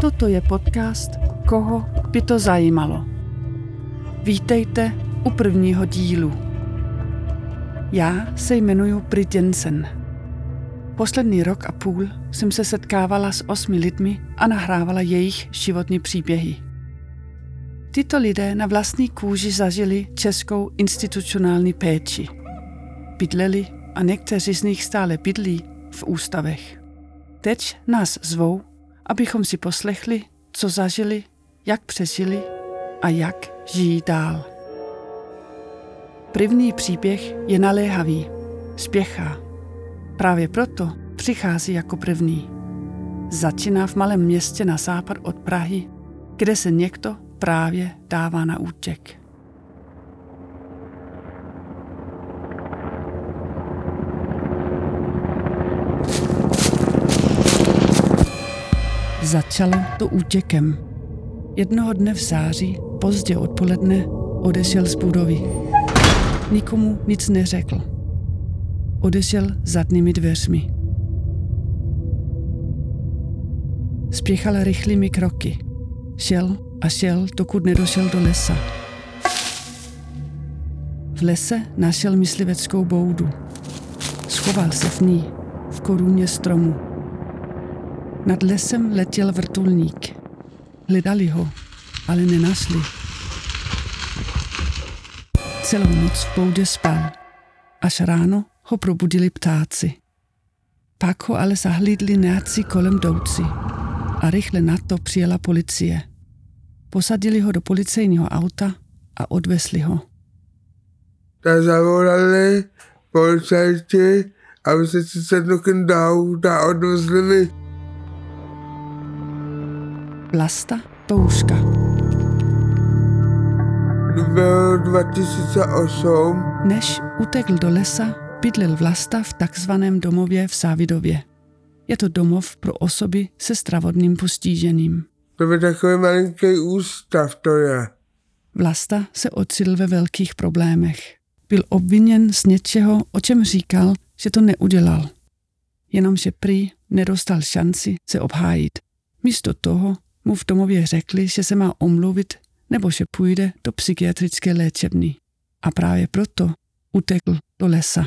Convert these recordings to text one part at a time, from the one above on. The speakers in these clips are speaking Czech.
Toto je podcast Koho by to zajímalo. Vítejte u prvního dílu. Já se jmenuji Brit Jensen. Poslední rok a půl jsem se setkávala s osmi lidmi a nahrávala jejich životní příběhy. Tyto lidé na vlastní kůži zažili českou institucionální péči. Bydleli a někteří z nich stále bydlí v ústavech. Teď nás zvou, abychom si poslechli, co zažili, jak přežili a jak žijí dál. První příběh je naléhavý, spěchá. Právě proto přichází jako první. Začíná v malém městě na západ od Prahy, kde se někdo právě dává na útěk. Začalo to útěkem. Jednoho dne v září, pozdě odpoledne, odešel z budovy. Nikomu nic neřekl. Odešel zadními dveřmi. Spěchal rychlými kroky. Šel a šel, dokud nedošel do lesa. V lese našel mysliveckou boudu. Schoval se v ní, v koruně stromu. Nad lesem letěl vrtulník. Hledali ho, ale nenašli. Celou noc v boudě spal. Až ráno ho probudili ptáci. Pak ho ale zahlídli nějací kolem douci a rychle na to přijela policie. Posadili ho do policejního auta a odvezli ho. Tak zavolali policajti, aby se sedl do auta a odvezli mi. Vlasta Pouška. Bylo 2008, Než utekl do lesa, bydlel Vlasta v takzvaném domově v Sávidově. Je to domov pro osoby se stravodným postižením. to byl takový malinký ústav, to je. Vlasta se ocitl ve velkých problémech. Byl obviněn z něčeho, o čem říkal, že to neudělal. Jenomže prý nedostal šanci se obhájit. Místo toho mu v domově řekli, že se má omluvit nebo že půjde do psychiatrické léčebny. A právě proto utekl do lesa.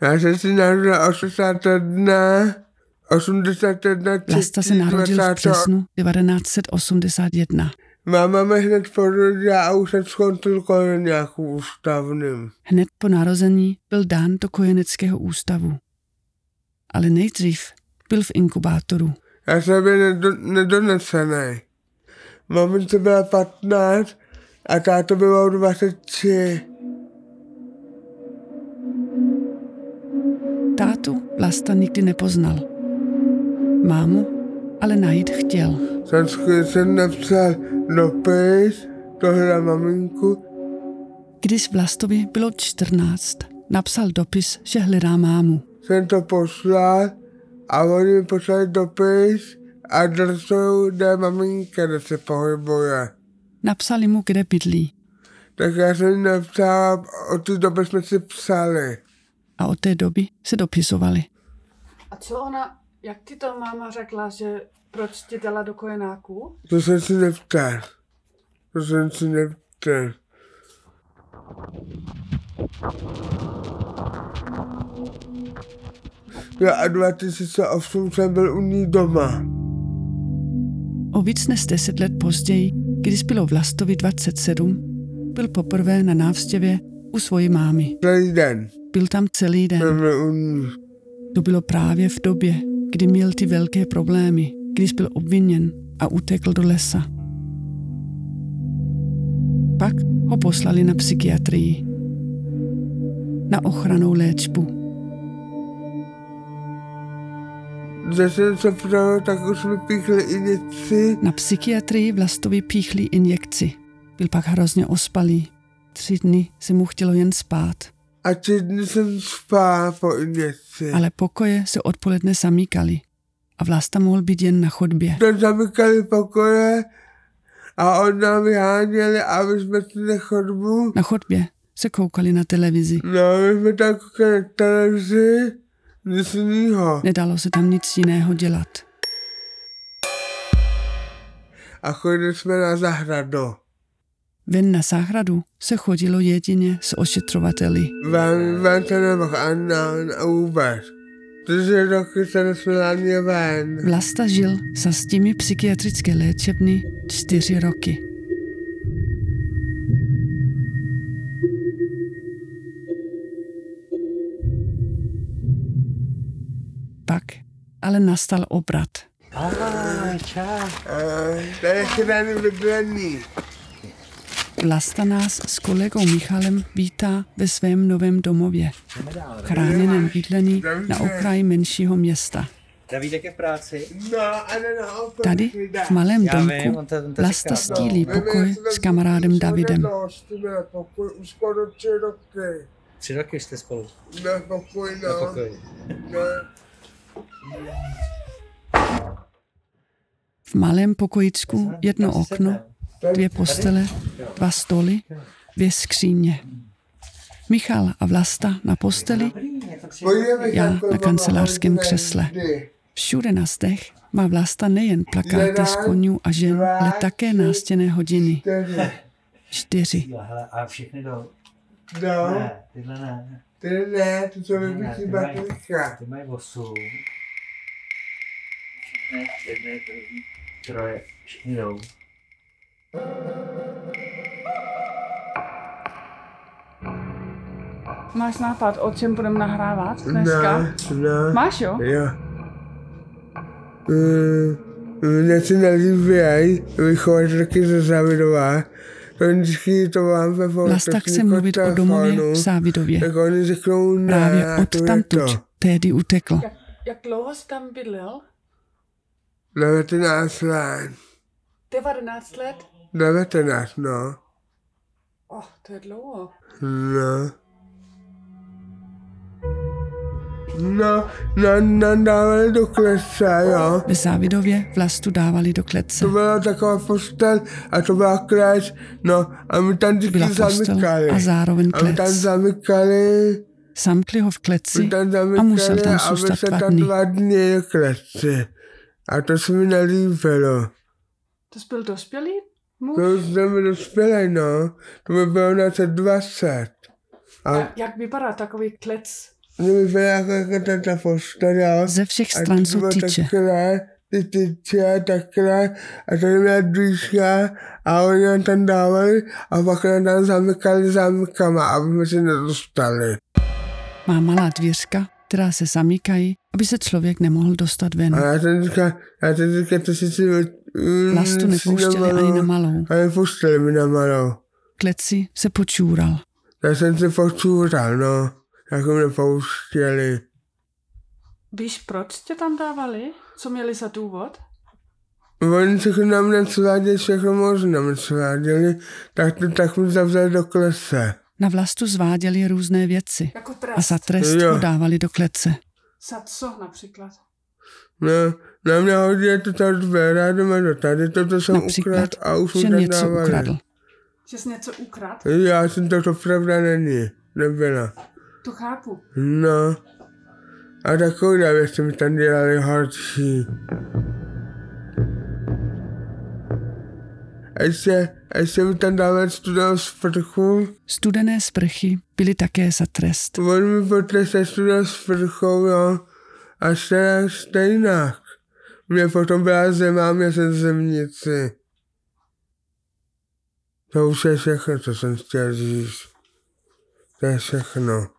Já jsem si narodil 81, 81, Vlasta se narodil v březnu 1981. Máma mě hned porodila a už jsem skončil kolem nějakou ústavným. Hned po narození byl dán do kojeneckého ústavu. Ale nejdřív byl v inkubátoru. Já jsem byl nedo, nedonesený. Mamince byla 15 a táto bylo 23. Tátu Vlasta nikdy nepoznal. Mámu ale najít chtěl. Jsem, jsem napsal dopis, tohle maminku, Když Vlastovi bylo 14, napsal dopis, že hledá mámu. Jsem to poslal a oni mi poslali dopis adresou, kde maminka, kde se pohybuje. Napsali mu, kde bydlí. Tak já jsem napsal, o ty doby jsme si psali. A od té doby se dopisovali. A co ona, jak ti to máma řekla, že proč tě dala do kojenáku? To jsem si neptal. To jsem si neptal. Já a 2008 jsem byl u ní doma. O víc než deset let později, když bylo Vlastovi 27, byl poprvé na návštěvě u svojí mámy. Celý den Byl tam celý den. jsem byl u ní. To bylo právě v době, kdy měl ty velké problémy, když byl obviněn a utekl do lesa. Pak ho poslali na psychiatrii. Na ochranou léčbu. Jsem se tak už mi píchli i něco. Na psychiatrii Vlastovi píchli injekci. Byl pak hrozně ospalý. Tři dny se mu chtělo jen spát. A tři dny jsem spál po injekci. Ale pokoje se odpoledne zamíkaly. A Vlasta mohl být jen na chodbě. To zamykali pokoje a on nám vyháněli, aby jsme si na chodbu. Na chodbě se koukali na televizi. No, my jsme tam koukali na televizi, nic jiného. Nedalo se tam nic jiného dělat. A chodili jsme na zahradu. Ven na zahradu se chodilo jedině s ošetřovateli. Ven, ven se nemohl ani na, na vůbec. Čtyři roky se nesměl ani ven. Vlasta žil sa s těmi psychiatrické léčebny čtyři roky. Pak ale nastal obrat. Čau. To je. Vlasta nás s kolegou Michalem vítá ve svém novém domově, chráněném bydlení na okraji menšího města. Davídek je v práci. No. Tady v malém Já vím, domku on to- on to Vlasta říká, no. stílí pokoj s kamarádem Davidem. Hostíme pokoj už skoro tři roky. Tři roky jste spolu. Na pokoj, Na no. pokoji. V malém pokojíčku jedno okno, dvě postele, dva stoly, dvě skříně. Michal a Vlasta na posteli, Já na kancelářském křesle. všude na zdech má Vlasta nejen plakáty z konňů a žen, ale také nástěné hodiny. Čtyři. A všechny do... No, Ne, tyhle ne. Ty ne, ty jsou Ne, vybití ty mají- baterka. Ty mají osm. Ne, jedny, druhý, troje, všichni jdou. Máš nápad, o čem budeme nahrávat dneska? No, no. Máš jo? Jo. Mm, Mně se nelíbí vychovačky ze Závidová. To vždycky to vám ve Vlasta chce mluvit o domově v Závidově. Tak oni řeknou ne, Právě a od to je tamtud to. tehdy utekl. Jak, jak dlouho jsi tam bydlel? 19 let. 19 let? 19, no. Oh, to je dlouho. No. No, no, no, dávali do klece, jo. Ve Závidově Vlastu dávali do klece. To byla taková postel a to byla klec, no a my tam vždycky Byla zamykali. a zároveň A my tam klec. zamykali, Zamkli ho v kleci tam a zamykali musel tam a zůstat se dva tam dny. dva dny kleci. A to se mi nelíbilo. To jsi byl dospělý muž? To už jsme mi dospěli, no. To by bylo na 20. A Jak, jak vypadá takový klec? To. Ze všech stran to jsou tyče. Ty tyče, takhle, a tady měla dvířka a oni nám tam dávali a pak nám tam zamykali zámkama, aby jsme se nedostali. Má malá dvěřka, která se zamykají, aby se člověk nemohl dostat ven. A já jsem říkal, já jsem říkal, to si si... mm, Vlastu si nepouštěli ani na malou. A nepouštěli mi na malou. Kleci se počůral. Já jsem se počůral, no. Mě pouštěli. Víš, proč tě tam dávali? Co měli za důvod? Oni všechno na mě sváděli, všechno možné na mě sváděli, tak, tak mi zavřeli do klese. Na Vlastu zváděli různé věci Jako a za trest Jo. ho dávali do klece. Za co například? No, na mě hodně to tady zběrá doma do tady, toto jsem Například, ukrad a už že něco dávali. ukradl. Že jsi něco ukrad? Já jsem to, to pravda není, nebyla. To chápu. No, a takovýhle věci mi tam dělali horší. A ještě, a ještě mi tam dávali studenou sprchu, Studené sprchy byly také za trest. on mi potrestali studenou sprchou, jo, a stejnak, stejnak. Mě potom byla zima, mě jsem zemnici. To už je všechno, co jsem chtěl říct. To je všechno.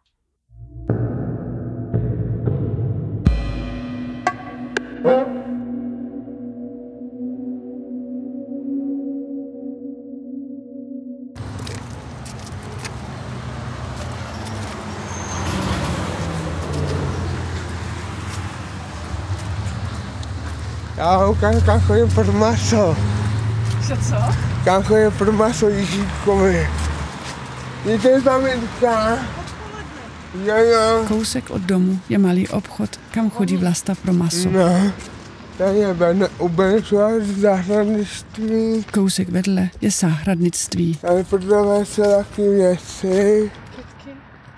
Kam, kam chodím pod maso. Že co? Kam chodím pod maso Ježíškovi. Víte, maminka? Jo, jo. Kousek od domu je malý obchod, kam chodí Vlasta pro maso. No, Tady je zahradnictví. Kousek vedle je záhradnictví. Tady prodávají se taky věci.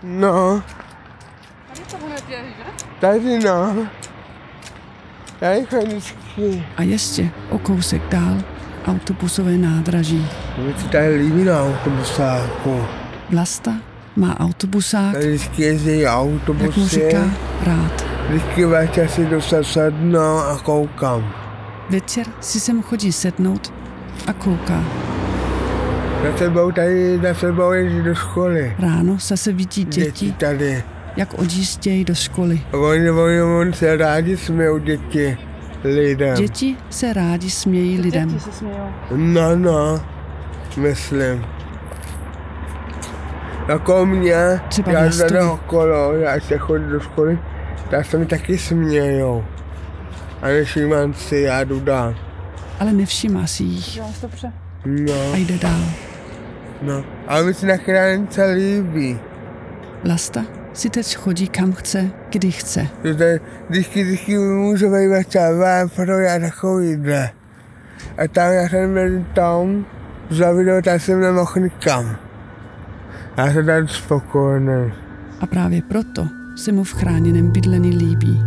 No, Tady to hned je, že? tady no. A ještě o kousek dál autobusové nádraží. Se autobusáku. Vlasta má autobusák, vždycky jezdí jak mu autobusy. říká, rád. Vždycky večer si dostat sedno a koukám. Večer si sem chodí sednout a kouká. Na sebou tady, na sebou jezdí do školy. Ráno zase vidí Děti děti, tady. Jak odjíždějí do školy. A Oni, oni, oni se rádi smějou děti lidem. Děti se rádi smějí lidem. Děti se smějou. No, no, myslím. Jako mě, Třeba já tady okolo, já se chodím do školy, tak se mi taky smějou. A nevšímám si, já jdu dál. Ale nevšímá si jich dobře. No, a jde dál. no. Ale mi se na kránce líbí. Vlasta si teď chodí kam chce, kdy chce. Vždycky, vždycky můžu být ven, proto já takovýhle. A tam já jsem byl tam, za video, tak jsem nemohl nikam. Já jsem tady spokojený. A právě proto se mu v chráněném bydlení líbí.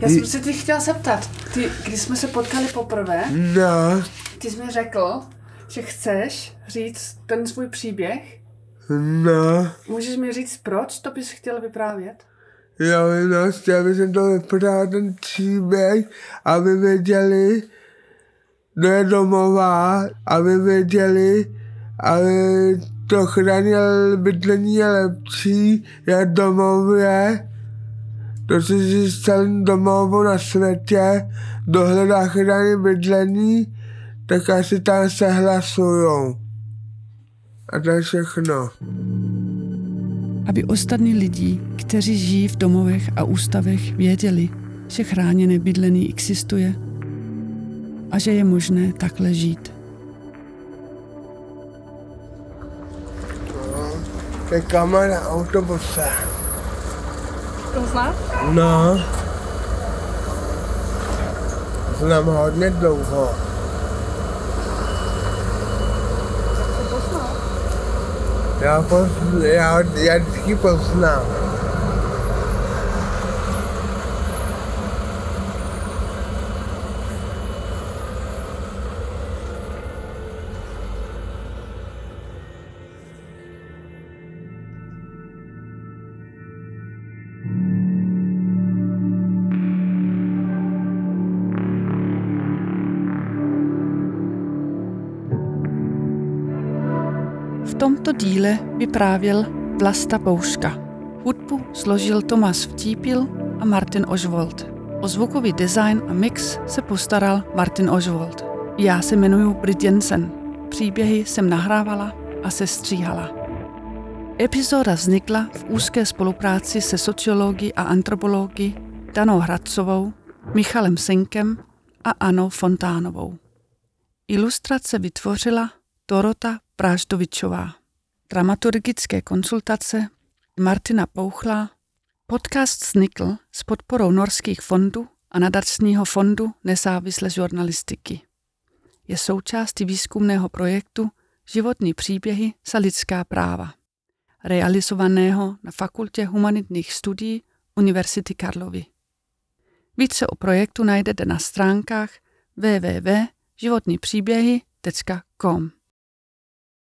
Já jsem se ty chtěla zeptat. Ty, když jsme se potkali poprvé, No, ty jsi mi řekl, že chceš říct ten svůj příběh. no, Můžeš mi říct, proč to bys chtěl vyprávět? jo, no, chtěl bych to vyprávět ten příběh, aby věděli, kdo je domová, aby věděli, aby to chránil bydlení je lepší, je domově, to si celým domovu na světě, dohledá chrání bydlení, tak asi tam se hlasujou. A to je všechno. Aby ostatní lidi, kteří žijí v domovech a ústavech, věděli, že chráněné bydlení existuje a že je možné takhle žít. To je kamera autobuse. To znáš? No. Znám hodně dlouho. To poznal. Já, poz, já, já vždycky poznám. Tomto díle vyprávěl Vlasta Bouška. Hudbu složil Tomáš Vtípil a Martin Ožvold. O zvukový design a mix se postaral Martin Ožvold. Já se jmenuji Brit Jensen. Příběhy jsem nahrávala a sestříhala. Epizoda vznikla v úzké spolupráci se sociology a antropology Danou Hradcovou, Michalem Senkem a Anou Fontánovou. Ilustrace vytvořila Dorota Práždovičová. Dramaturgické konsultace Martina Pouchla. Podcast vznikl s podporou norských fondů a nadačního fondu nezávislé žurnalistiky. Je součástí výzkumného projektu Životní příběhy za lidská práva, realizovaného na Fakultě humanitních studií Univerzity Karlovy. Více o projektu najdete na stránkách www.životnipříběhy.com.